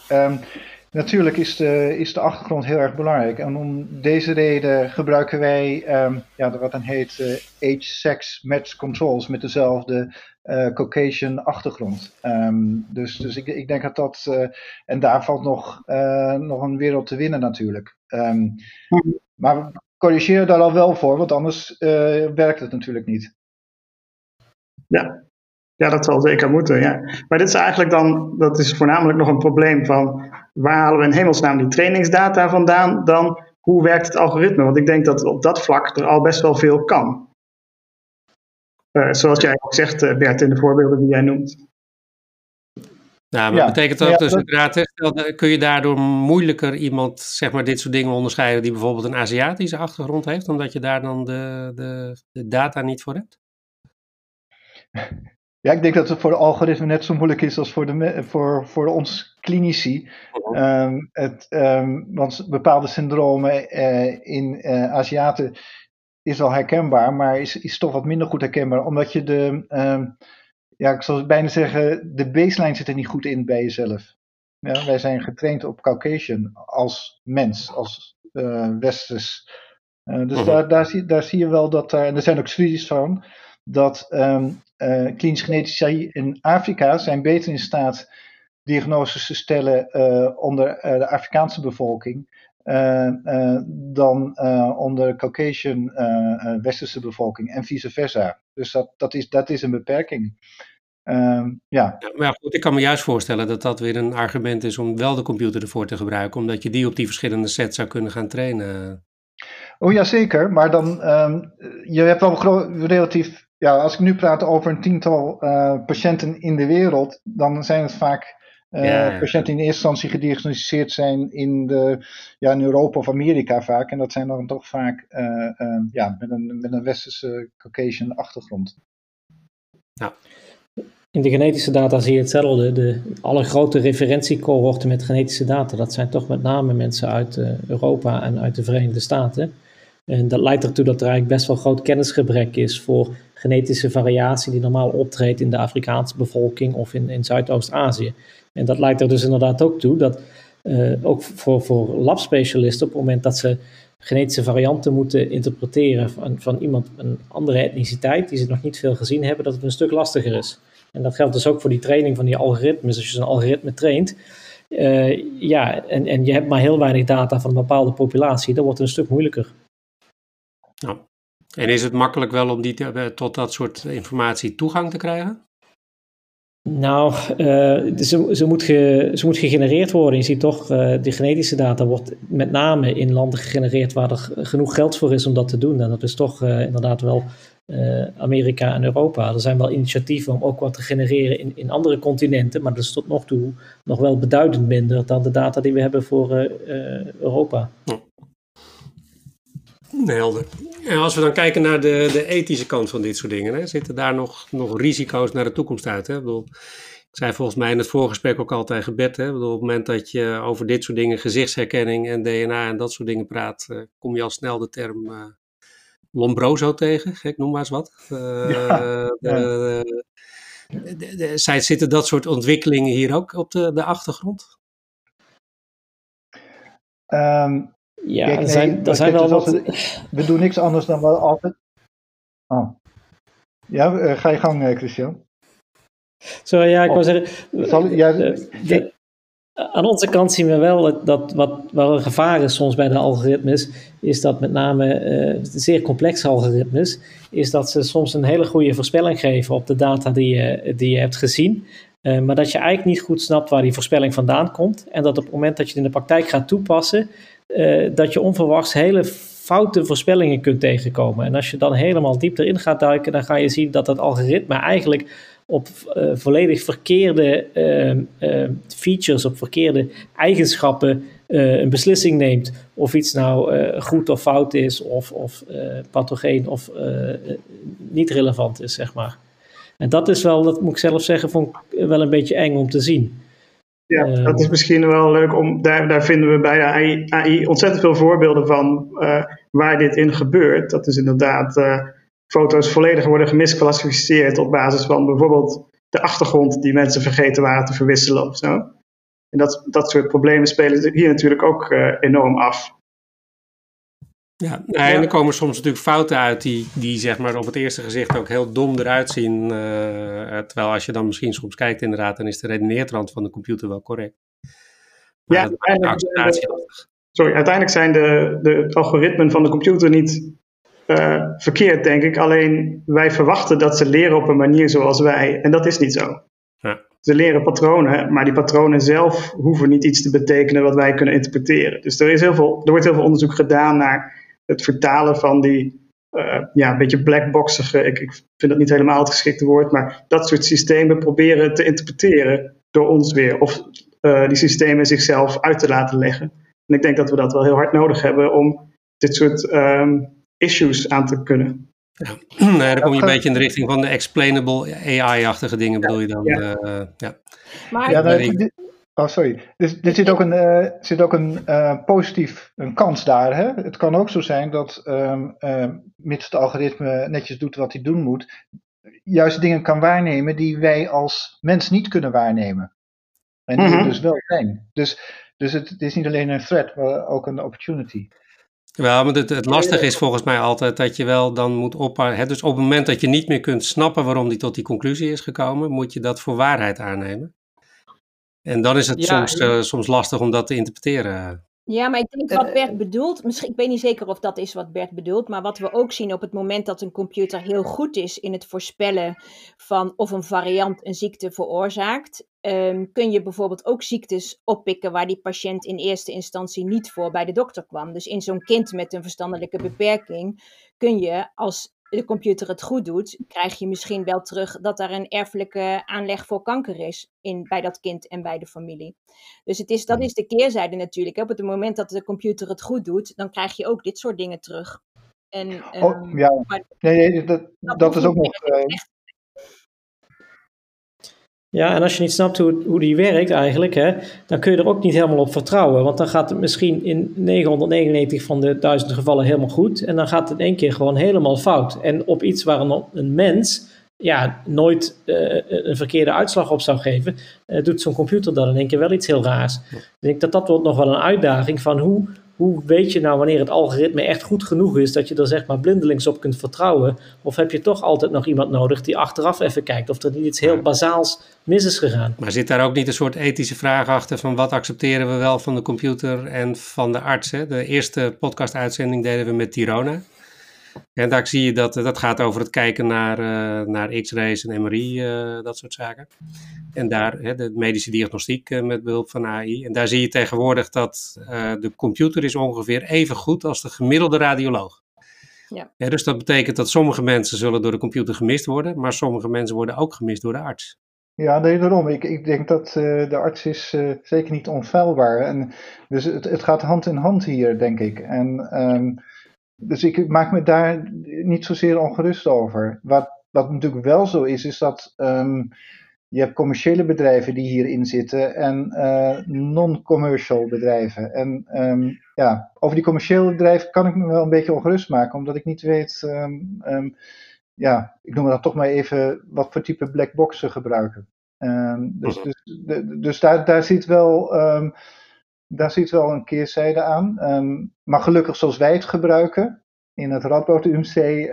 Speaker 6: Natuurlijk is de, is de achtergrond heel erg belangrijk. En om deze reden gebruiken wij um, ja, wat dan heet uh, age-sex match controls met dezelfde uh, Caucasian achtergrond. Um, dus dus ik, ik denk dat dat. Uh, en daar valt nog, nog een wereld te winnen natuurlijk. Um, maar we corrigeren daar al wel voor, want anders werkt het natuurlijk niet.
Speaker 5: Ja, ja, dat zal zeker moeten, ja. Maar dit is eigenlijk dan, dat is voornamelijk nog een probleem van waar halen we in hemelsnaam die trainingsdata vandaan dan hoe werkt het algoritme? Want ik denk dat op dat vlak er al best wel veel kan. Uh, zoals jij ook zegt, uh, Bert, in de voorbeelden die jij noemt.
Speaker 2: Nou, maar ja, betekent ook ja, dus dat... inderdaad, kun je daardoor moeilijker iemand, zeg maar, dit soort dingen onderscheiden die bijvoorbeeld een Aziatische achtergrond heeft, omdat je daar dan de, de, de data niet voor hebt?
Speaker 6: Ja, ik denk dat het voor de algoritme net zo moeilijk is als voor, de, voor, voor ons klinici. Um, het, um, want bepaalde syndromen uh, in uh, Aziaten is al herkenbaar, maar is, is toch wat minder goed herkenbaar. Omdat je de, um, ja, ik zal bijna zeggen, de baseline zit er niet goed in bij jezelf. Ja, wij zijn getraind op Caucasian als mens, als uh, westers. dus uh-huh. daar, daar, zie, daar zie je wel dat er, en er zijn ook studies van, dat um, uh, klinisch genetici in Afrika zijn beter in staat diagnoses te stellen uh, onder uh, de Afrikaanse bevolking dan onder Caucasian westerse bevolking en vice versa. Dus dat, dat, is, dat is een beperking. Um, ja.
Speaker 2: ja. Maar goed, ik kan me juist voorstellen dat dat weer een argument is om wel de computer ervoor te gebruiken, omdat je die op die verschillende sets zou kunnen gaan trainen.
Speaker 6: Oh ja, zeker. Maar dan, um, je hebt wel relatief ja, als ik nu praat over een tiental uh, patiënten in de wereld, dan zijn het vaak uh, ja, ja. patiënten die in eerste instantie gediagnosticeerd zijn in, de, ja, in Europa of Amerika vaak. En dat zijn dan toch vaak uh, ja, met, een, met een westerse Caucasian achtergrond.
Speaker 3: Ja. In de genetische data zie je hetzelfde. De, alle grote referentiecohorten met genetische data, dat zijn toch met name mensen uit Europa en uit de Verenigde Staten. En dat leidt ertoe dat er eigenlijk best wel groot kennisgebrek is voor genetische variatie die normaal optreedt in de Afrikaanse bevolking of in, in Zuidoost-Azië. En dat leidt er dus inderdaad ook toe dat ook voor, voor labspecialisten op het moment dat ze genetische varianten moeten interpreteren van, van iemand een andere etniciteit die ze nog niet veel gezien hebben, dat het een stuk lastiger is. En dat geldt dus ook voor die training van die algoritmes. Als je zo'n algoritme traint, uh, ja, en, en je hebt maar heel weinig data van een bepaalde populatie, dan wordt het een stuk moeilijker.
Speaker 2: Ja. En is het makkelijk wel om die te, tot dat soort informatie toegang te krijgen?
Speaker 3: Nou, uh, ze, ze, moet ge, ze moet gegenereerd worden. Je ziet toch, uh, de genetische data wordt met name in landen gegenereerd waar er genoeg geld voor is om dat te doen. En dat is toch uh, inderdaad wel Amerika en Europa. Er zijn wel initiatieven om ook wat te genereren in, in andere continenten, maar dat is tot nog toe nog wel beduidend minder dan de data die we hebben voor Europa.
Speaker 2: Helder. En als we dan kijken naar de, de ethische kant van dit soort dingen, hè, zitten daar nog, nog risico's naar de toekomst uit? Hè? Ik, bedoel, ik zei volgens mij in het voorgesprek ook al tegen Bert, hè? Bedoel, op het moment dat je over dit soort dingen, gezichtsherkenning en DNA en dat soort dingen praat, uh, kom je al snel de term uh, Lombroso tegen, ik noem maar eens wat. Uh, ja, ja. De, de, zij, zitten dat soort ontwikkelingen hier ook op de, de achtergrond?
Speaker 6: Um, ja, Kijk, zijn, er zijn wel dus wat... We, we, doen niks anders dan we altijd... Oh. Ja, uh, ga je gang, uh, Christian.
Speaker 3: Sorry, ja, ik oh. wou zeggen... Zal, ja, de, de, aan onze kant zien we wel dat wat wel een gevaar is soms bij de algoritmes, is dat met name uh, zeer complexe algoritmes, is dat ze soms een hele goede voorspelling geven op de data die je, die je hebt gezien. Uh, maar dat je eigenlijk niet goed snapt waar die voorspelling vandaan komt. En dat op het moment dat je het in de praktijk gaat toepassen, uh, dat je onverwachts hele foute voorspellingen kunt tegenkomen. En als je dan helemaal diep erin gaat duiken, dan ga je zien dat dat algoritme eigenlijk op uh, volledig verkeerde uh, features, op verkeerde eigenschappen een beslissing neemt. Of iets nou goed of fout is, of, of pathogeen of niet relevant is, zeg maar. En dat is wel, dat moet ik zelf zeggen, vond ik wel een beetje eng om te zien.
Speaker 5: Ja, ehm, dat is misschien wel leuk om. Daar, daar vinden we bij AI, AI ontzettend veel voorbeelden van uh, waar dit in gebeurt. Dat is inderdaad uh, foto's volledig worden gemisclassificeerd op basis van bijvoorbeeld de achtergrond die mensen vergeten waren te verwisselen of zo. En dat, dat soort problemen spelen hier natuurlijk ook enorm af.
Speaker 2: Ja, en er komen soms natuurlijk fouten uit die, die zeg maar op het eerste gezicht ook heel dom eruit zien. Uh, terwijl als je dan misschien soms kijkt inderdaad, dan is de redeneertrand van de computer wel correct.
Speaker 5: Maar ja, uiteindelijk, sorry, uiteindelijk zijn de, de algoritmen van de computer niet uh, verkeerd, denk ik. Alleen wij verwachten dat ze leren op een manier zoals wij. En dat is niet zo. Ja. Ze leren patronen, maar die patronen zelf hoeven niet iets te betekenen wat wij kunnen interpreteren. Dus er, is heel veel, er wordt heel veel onderzoek gedaan naar het vertalen van die uh, ja, een beetje blackboxige, ik, ik vind dat niet helemaal het geschikte woord, maar dat soort systemen proberen te interpreteren door ons weer. Of uh, die systemen zichzelf uit te laten leggen. En ik denk dat we dat wel heel hard nodig hebben om dit soort um, issues aan te kunnen.
Speaker 2: Ja, *clears throat* nee, dan kom je een beetje in de richting van de explainable AI-achtige dingen, bedoel je dan? Ja. Uh, ja.
Speaker 6: Maar, ja, nou, Oh, sorry. Dus er zit ook een, uh, zit ook een uh, positief een kans daar. Hè? Het kan ook zo zijn dat, um, uh, mits het algoritme netjes doet wat hij doen moet, juist dingen kan waarnemen die wij als mens niet kunnen waarnemen. En die mm dus wel zijn. Dus, dus het, het, is niet alleen een threat, maar ook een opportunity.
Speaker 2: Wel, maar het, het lastige is volgens mij altijd dat je wel dan moet ophouden. Dus op het moment dat je niet meer kunt snappen waarom die tot die conclusie is gekomen, moet je dat voor waarheid aannemen. En dan is het soms, uh, soms lastig om dat te interpreteren.
Speaker 4: Ja, maar ik denk wat Bert bedoelt, misschien, ik weet niet zeker of dat is wat Bert bedoelt, maar wat we ook zien op het moment dat een computer heel goed is in het voorspellen van of een variant een ziekte veroorzaakt, um, kun je bijvoorbeeld ook ziektes oppikken waar die patiënt in eerste instantie niet voor bij de dokter kwam. Dus in zo'n kind met een verstandelijke beperking kun je als de computer het goed doet, krijg je misschien wel terug dat er een erfelijke aanleg voor kanker is in, bij dat kind en bij de familie. Dus het is, dat is de keerzijde natuurlijk. Op het moment dat de computer het goed doet, dan krijg je ook dit soort dingen terug. En,
Speaker 6: oh, ehm, ja, nee, nee, dat, dat, is ook nog.
Speaker 3: Ja, en als je niet snapt hoe, hoe die werkt eigenlijk, hè, dan kun je er ook niet helemaal op vertrouwen. Want dan gaat het misschien in 999 van de duizend gevallen helemaal goed. En dan gaat het in één keer gewoon helemaal fout. En op iets waar een, een mens ja, nooit een verkeerde uitslag op zou geven, doet zo'n computer dan in één keer wel iets heel raars. Ik denk dat dat wordt nog wel een uitdaging van hoe hoe weet je nou wanneer het algoritme echt goed genoeg is dat je er zeg maar blindelings op kunt vertrouwen? Of heb je toch altijd nog iemand nodig die achteraf even kijkt of er niet iets heel bazaals mis is gegaan?
Speaker 2: Maar zit daar ook niet een soort ethische vraag achter van wat accepteren we wel van de computer en van de arts? Hè? De eerste podcast-uitzending deden we met Tirona. En daar zie je dat dat gaat over het kijken naar, uh, naar x-rays en MRI, uh, dat soort zaken. En daar hè, de medische diagnostiek uh, met behulp van AI. En daar zie je tegenwoordig dat de computer is ongeveer even goed als de gemiddelde radioloog. Ja. ja. dus dat betekent dat sommige mensen zullen door de computer gemist worden, maar sommige mensen worden ook gemist door de arts.
Speaker 6: Ja, nee, daarom. Ik, ik denk dat de arts is zeker niet onfeilbaar. En dus het, het gaat hand in hand hier, denk ik. En um, dus ik maak me daar niet zozeer ongerust over. Wat, wat natuurlijk wel zo is, is dat um, je hebt commerciële bedrijven die hierin zitten en uh, non-commercial bedrijven. En um, ja, over die commerciële bedrijven kan ik me wel een beetje ongerust maken, omdat ik niet weet, um, ja, ik noem dat toch maar even, wat voor type black box ze gebruiken. dus mhm. dus, de, dus daar, daar zit wel daar zit wel een keerzijde aan. Ehm, maar gelukkig zoals wij het gebruiken in het Radboud UMC uh,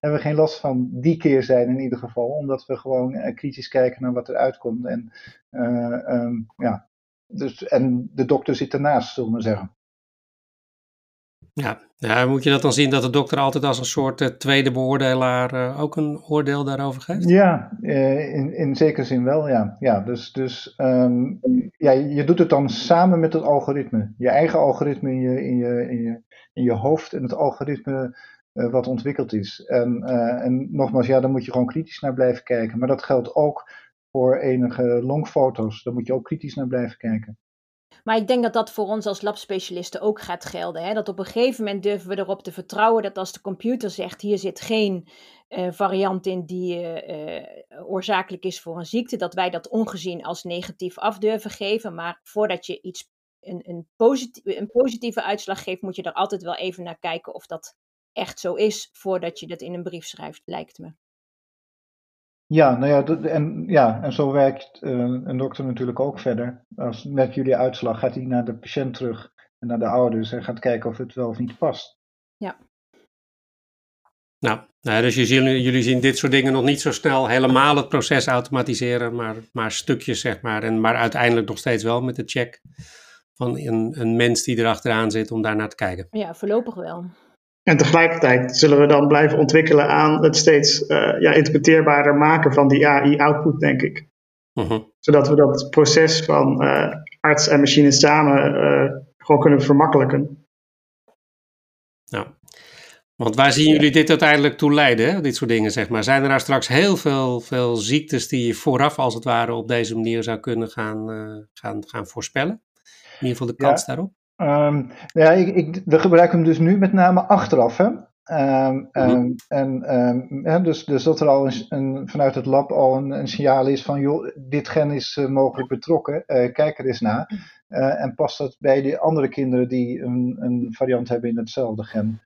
Speaker 6: hebben we geen last van die keerzijde in ieder geval. Omdat we gewoon uh, kritisch kijken naar wat er uitkomt. En, uh, ja, dus, en de dokter zit ernaast, zullen we zeggen.
Speaker 2: Ja. moet je dat dan zien dat de dokter altijd als een soort uh, tweede beoordelaar uh, ook een oordeel daarover geeft?
Speaker 6: Ja, uh, in, in zekere zin wel, ja. ja dus dus um, ja, je doet het dan samen met het algoritme. Je eigen algoritme in je, in je, in je, in je hoofd en het algoritme wat ontwikkeld is. En, en nogmaals, ja, daar moet je gewoon kritisch naar blijven kijken. Maar dat geldt ook voor enige longfoto's. Daar moet je ook kritisch naar blijven kijken.
Speaker 4: Maar ik denk dat dat voor ons als labspecialisten ook gaat gelden. Hè? Dat op een gegeven moment durven we erop te vertrouwen dat als de computer zegt: hier zit geen uh, variant in die uh, oorzakelijk is voor een ziekte, dat wij dat ongezien als negatief af durven geven. Maar voordat je iets, een, een, een positieve uitslag geeft, moet je er altijd wel even naar kijken of dat echt zo is, voordat je dat in een brief schrijft, lijkt me.
Speaker 6: Ja, nou ja, en, ja, en zo werkt uh, een dokter natuurlijk ook verder. Als met jullie uitslag gaat hij naar de patiënt terug en naar de ouders en gaat kijken of het wel of niet past.
Speaker 4: Ja.
Speaker 2: Nou, nou dus jullie, jullie zien dit soort dingen nog niet zo snel helemaal het proces automatiseren, maar, maar stukjes zeg maar. En, maar uiteindelijk nog steeds wel met de check van een, een mens die erachteraan zit om daar naar te kijken.
Speaker 4: Ja, voorlopig wel.
Speaker 5: En tegelijkertijd zullen we dan blijven ontwikkelen aan het steeds uh, ja, interpreteerbaarder maken van die AI-output, denk ik. Uh Zodat we dat proces van uh, arts en machine samen uh, gewoon kunnen vermakkelijken.
Speaker 2: Nou, want waar zien jullie dit uiteindelijk toe leiden, hè? dit soort dingen, zeg maar? Zijn er nou straks heel veel, veel ziektes die je vooraf, als het ware, op deze manier zou kunnen gaan, gaan, gaan voorspellen? In ieder geval de kans daarop?
Speaker 6: Um, ja, ik, ik, we gebruiken hem dus nu met name achteraf. Hè? Um, um, en, dus, dus dat er al een, een, vanuit het lab al een, een, signaal is van, joh, dit gen is uh, mogelijk betrokken, uh, kijk er eens naar. Uh, en past dat bij de andere kinderen die een, een variant hebben in hetzelfde gen.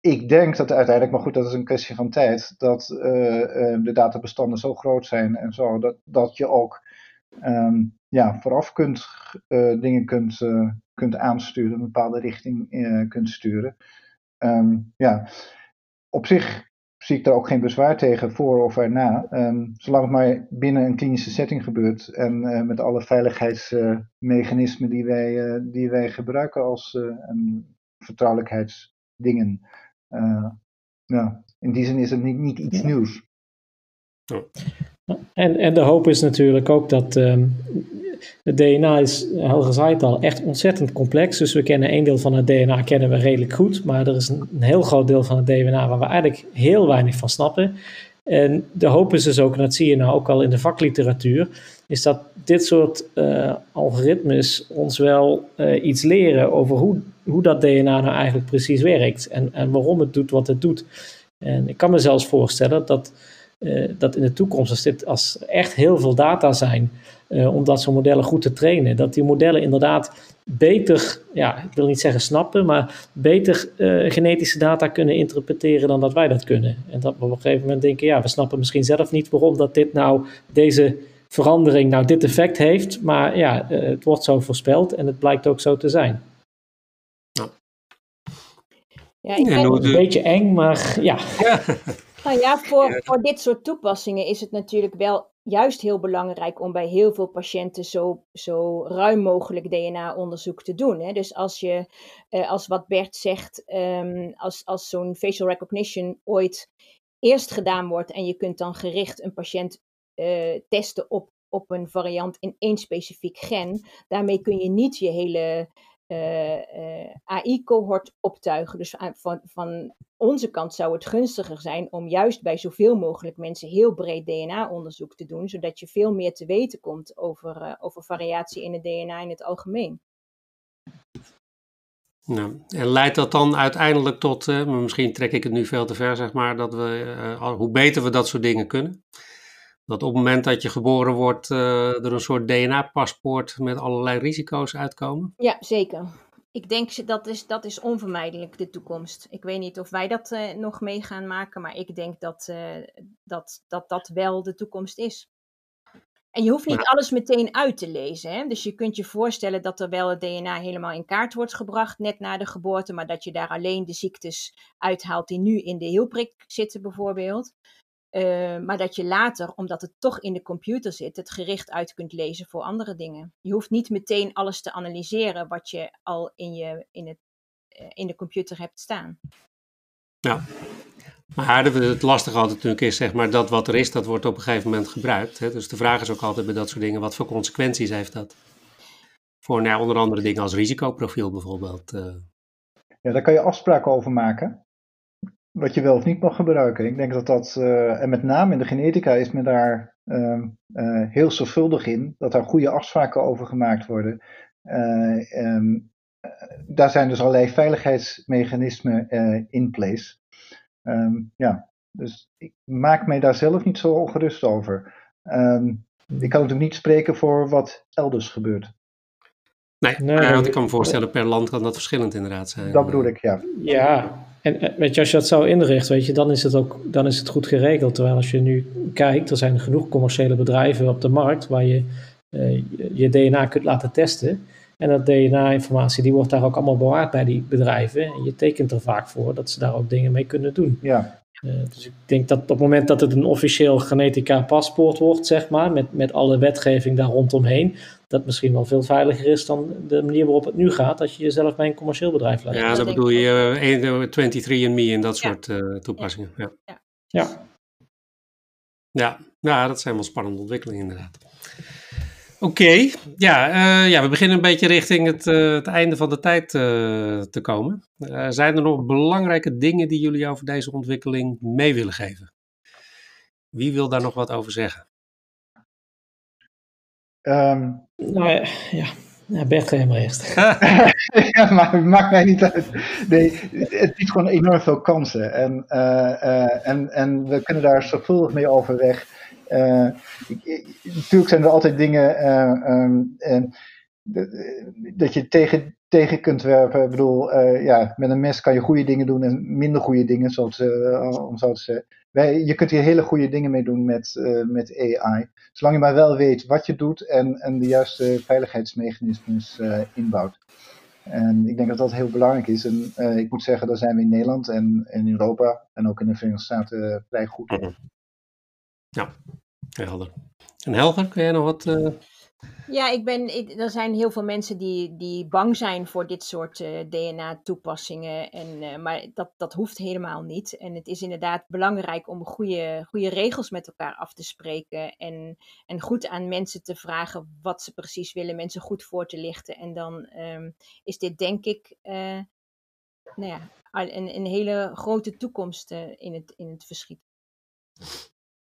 Speaker 6: ik denk dat uiteindelijk, maar goed, dat is een kwestie van tijd, dat de databestanden zo groot zijn en zo, dat, dat je ook um, ja, vooraf kunt, uh, dingen kunt, uh, kunt aansturen, een bepaalde richting uh, kunt sturen. Um, ja, op zich zie ik daar ook geen bezwaar tegen voor of erna. Um, zolang het maar binnen een klinische setting gebeurt en met alle veiligheidsmechanismen die, wij, die wij gebruiken als vertrouwelijkheidsdingen. ja, in die zin is het niet, niet iets nieuws.
Speaker 3: En, en de hoop is natuurlijk ook dat um, het DNA is, Helge zei het al, echt ontzettend complex. Dus we kennen een deel van het DNA kennen we redelijk goed, maar er is een, heel groot deel van het DNA waar we eigenlijk heel weinig van snappen. En de hoop is dus ook, en dat zie je nou ook al in de vakliteratuur, is dat dit soort uh, algoritmes ons wel uh, iets leren over hoe, hoe dat DNA nou eigenlijk precies werkt en, en waarom het doet wat het doet. En ik kan me zelfs voorstellen dat dat in de toekomst, als, dit, als echt heel veel data zijn, om dat soort modellen goed te trainen, dat die modellen inderdaad beter, ja, ik wil niet zeggen snappen, maar beter genetische data kunnen interpreteren dan dat wij dat kunnen. En dat we op een gegeven moment denken, ja, we snappen misschien zelf niet waarom dat dit nou, deze verandering nou dit effect heeft, maar ja, het wordt zo voorspeld en het blijkt ook zo te zijn. Ja, ik ben... Een beetje eng, maar ja. ja. *laughs*
Speaker 4: Nou ja, voor, voor dit soort toepassingen is het natuurlijk wel juist heel belangrijk om bij heel veel patiënten zo, zo ruim mogelijk DNA-onderzoek te doen. Hè? Dus als je, eh, als wat Bert zegt, ehm, als, als zo'n facial recognition ooit eerst gedaan wordt en je kunt dan gericht een patiënt uh, testen op, op een variant in één specifiek gen, daarmee kun je niet je hele AI-cohort optuigen. Dus van, van onze kant zou het gunstiger zijn om juist bij zoveel mogelijk mensen heel breed DNA-onderzoek te doen, zodat je veel meer te weten komt over, over variatie in het DNA in het algemeen.
Speaker 2: Nou, en leidt dat dan uiteindelijk tot, misschien trek ik het nu veel te ver, zeg maar, dat we, hoe beter we dat soort dingen kunnen, dat op het moment dat je geboren wordt uh, er een soort DNA-paspoort met allerlei risico's uitkomen?
Speaker 4: Ja, zeker. Ik denk dat is, dat is onvermijdelijk de toekomst. Ik weet niet of wij dat uh, nog mee gaan maken, maar ik denk dat, uh, dat, dat dat wel de toekomst is. En je hoeft niet alles meteen uit te lezen. Hè? Dus je kunt je voorstellen dat er wel het DNA helemaal in kaart wordt gebracht net na de geboorte, maar dat je daar alleen de ziektes uithaalt die nu in de hielprik zitten bijvoorbeeld. Uh, maar dat je later, omdat het toch in de computer zit, het gericht uit kunt lezen voor andere dingen. Je hoeft niet meteen alles te analyseren wat je al in, je, in, het, uh, in de computer hebt staan.
Speaker 2: Ja, maar het lastige altijd natuurlijk is, zeg maar, dat wat er is, dat wordt op een gegeven moment gebruikt. Hè? Dus de vraag is ook altijd bij dat soort dingen, wat voor consequenties heeft dat? Voor nou, onder andere dingen als risicoprofiel bijvoorbeeld. Uh.
Speaker 6: Ja, daar kan je afspraken over maken wat je wel of niet mag gebruiken. Ik denk dat dat, uh, en met name in de genetica is men daar uh, uh, heel zorgvuldig in, dat daar goede afspraken over gemaakt worden. Um, daar zijn dus allerlei veiligheidsmechanismen in place. Um, ja, dus ik maak mij daar zelf niet zo ongerust over. Um, ik kan natuurlijk niet spreken voor wat elders gebeurt.
Speaker 2: Nee, nee want ik kan me voorstellen, per land kan dat verschillend inderdaad zijn.
Speaker 6: Dat bedoel ik, ja.
Speaker 3: Ja, en eh, weet je, als je dat zo inricht, weet je, dan is het ook dan is het goed geregeld. Terwijl als je nu kijkt, er zijn genoeg commerciële bedrijven op de markt waar je uh, je DNA kunt laten testen. En dat DNA-informatie, die wordt daar ook allemaal bewaard bij die bedrijven. En je tekent er vaak voor dat ze daar ook dingen mee kunnen doen.
Speaker 6: Ja.
Speaker 3: Uh, dus ik denk dat op het moment dat het een officieel genetica-paspoort wordt, zeg maar, met, met alle wetgeving daar rondomheen, dat misschien wel veel veiliger is dan de manier waarop het nu gaat, dat je jezelf bij een commercieel bedrijf laat.
Speaker 2: Ja, dat bedoel je uh, 23 and Me en dat soort uh, toepassingen. Ja.
Speaker 3: Ja. ja.
Speaker 2: Ja. ja, dat zijn wel spannende ontwikkelingen inderdaad. Oké, ja, uh, ja, we beginnen een beetje richting het, uh, het einde van de tijd uh, te komen. zijn er nog belangrijke dingen die jullie over deze ontwikkeling mee willen geven? Wie wil daar nog wat over zeggen?
Speaker 3: Um, nou ja, ja. Bert helemaal eerst. *laughs* *laughs*
Speaker 6: ja, maar het maakt mij niet uit. Nee, het biedt gewoon enorm veel kansen. En, en, en we kunnen daar zorgvuldig mee overweg. Uh, natuurlijk zijn er altijd dingen uh, dat je tegen, tegen kunt werpen. Ik bedoel, uh, ja, met een mes kan je goede dingen doen en minder goede dingen, zoals, om zo te. Wij, je kunt hier hele goede dingen mee doen met, met AI. Zolang je maar wel weet wat je doet en, en de juiste veiligheidsmechanismes inbouwt. En ik denk dat dat heel belangrijk is. En ik moet zeggen, daar zijn we in Nederland en in Europa en ook in de Verenigde Staten vrij goed op.
Speaker 2: Ja, helder. En Helger, kun jij nog wat...
Speaker 4: Ja, ik ben, er zijn heel veel mensen die, die bang zijn voor dit soort eh, DNA-toepassingen. En, uh, maar dat, dat hoeft helemaal niet. En het is inderdaad belangrijk om goede, goede regels met elkaar af te spreken. En, en goed aan mensen te vragen wat ze precies willen, mensen goed voor te lichten. En dan um, is dit denk ik nou ja, een, een hele grote toekomst in, het, in het verschiet.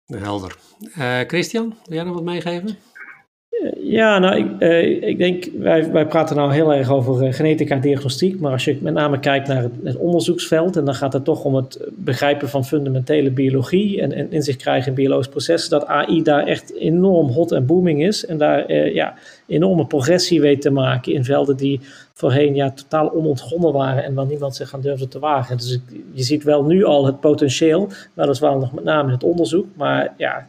Speaker 2: Helder. Christian, wil jij nog wat meegeven?
Speaker 3: Ja, nou, ik, uh, ik denk, wij, wij praten nou heel erg over uh, genetica diagnostiek, maar als je met name kijkt naar het, onderzoeksveld, en dan gaat het toch om het begrijpen van fundamentele biologie en, en inzicht krijgen in biologische processen, dat AI daar echt enorm hot en booming is en daar uh, ja, enorme progressie weet te maken in velden die voorheen ja, totaal onontgonnen waren en waar niemand zich aan durfde te wagen. Dus je ziet wel nu al het potentieel, weliswaar nog met name in het onderzoek, maar ja,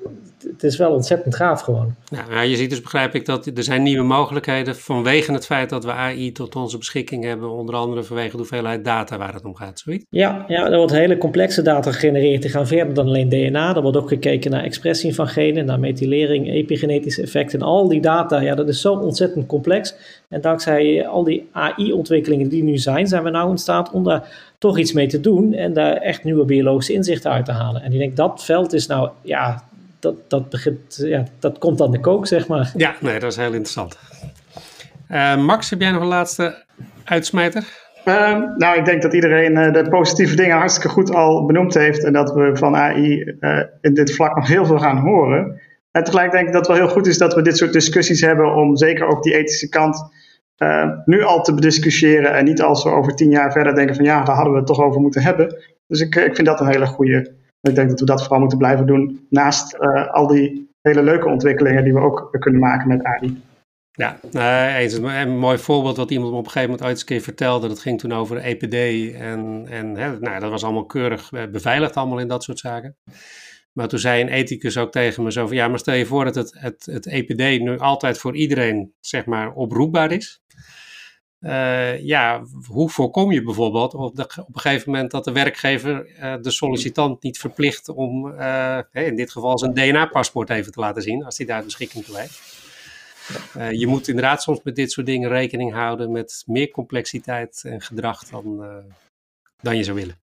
Speaker 3: het is wel ontzettend gaaf gewoon.
Speaker 2: Ja, je ziet dus, begrijp ik, dat er zijn nieuwe mogelijkheden vanwege het feit dat we AI tot onze beschikking hebben, onder andere vanwege de hoeveelheid data waar het om gaat, zoiets?
Speaker 3: Ja, ja er wordt hele complexe data gegenereerd, die gaan verder dan alleen DNA. Er wordt ook gekeken naar expressie van genen, naar methylering, epigenetische effecten. En al die data, ja, dat is zo ontzettend complex. En dankzij al die AI-ontwikkelingen die nu zijn, zijn we nou in staat om daar toch iets mee te doen en daar echt nieuwe biologische inzichten uit te halen. En ik denk dat veld is nou, ja, dat, dat, begint, ja, dat komt aan de kook, zeg maar.
Speaker 2: Ja, nee, dat is heel interessant. Uh, Max, heb jij nog een laatste uitsmijter?
Speaker 5: Uh, nou, ik denk dat iedereen uh, de positieve dingen hartstikke goed al benoemd heeft. En dat we van AI uh, in dit vlak nog heel veel gaan horen. En tegelijk denk ik dat het wel heel goed is dat we dit soort discussies hebben. Om zeker ook die ethische kant nu al te bediscussiëren. En niet als we over tien jaar verder denken van ja, daar hadden we het toch over moeten hebben. Dus ik, ik vind dat een hele goede ik denk dat we dat vooral moeten blijven doen. Naast uh, al die hele leuke ontwikkelingen die we ook kunnen maken met AI.
Speaker 2: Ja, uh, eens een, mooi voorbeeld wat iemand me op een gegeven moment ooit een keer vertelde. Dat ging toen over EPD. En, en hè, nou, dat was allemaal keurig eh, beveiligd allemaal in dat soort zaken. Maar toen zei een ethicus ook tegen me zo van... Ja, maar stel je voor dat het, het, het EPD nu altijd voor iedereen zeg maar oproepbaar is. Uh, ja, hoe voorkom je bijvoorbeeld op, op, een gegeven moment dat de werkgever uh, de sollicitant niet verplicht om uh, in dit geval zijn DNA-paspoort even te laten zien, als hij daar beschikking toe heeft. je moet inderdaad soms met dit soort dingen rekening houden met meer complexiteit en gedrag dan, dan je zou willen.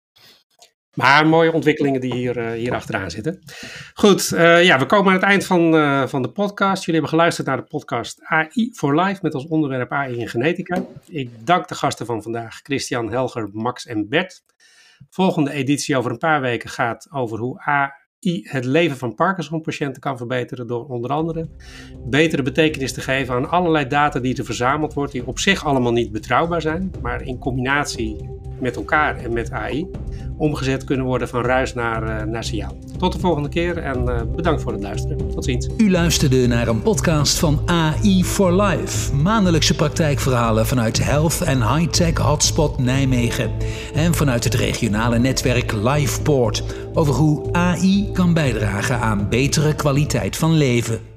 Speaker 2: Maar mooie ontwikkelingen die hier, uh, hier achteraan zitten. Goed, uh, ja, we komen aan het eind van, uh, van de podcast. Jullie hebben geluisterd naar de podcast AI for Life met als onderwerp AI in genetica. Ik dank de gasten van vandaag, Christian, Helger, Max en Bert. Volgende editie over een paar weken gaat over hoe AI het leven van Parkinson-patiënten kan verbeteren door onder andere betere betekenis te geven aan allerlei data die er verzameld wordt, die op zich allemaal niet betrouwbaar zijn, maar in combinatie met elkaar en met AI omgezet kunnen worden van ruis naar, uh, naar signaal. Tot de volgende keer en uh, bedankt voor het luisteren. Tot ziens.
Speaker 1: U luisterde naar een podcast van AI for Life. Maandelijkse praktijkverhalen vanuit Health en High-Tech Hotspot Nijmegen. En vanuit het regionale netwerk LifePort over hoe AI kan bijdragen aan betere kwaliteit van leven.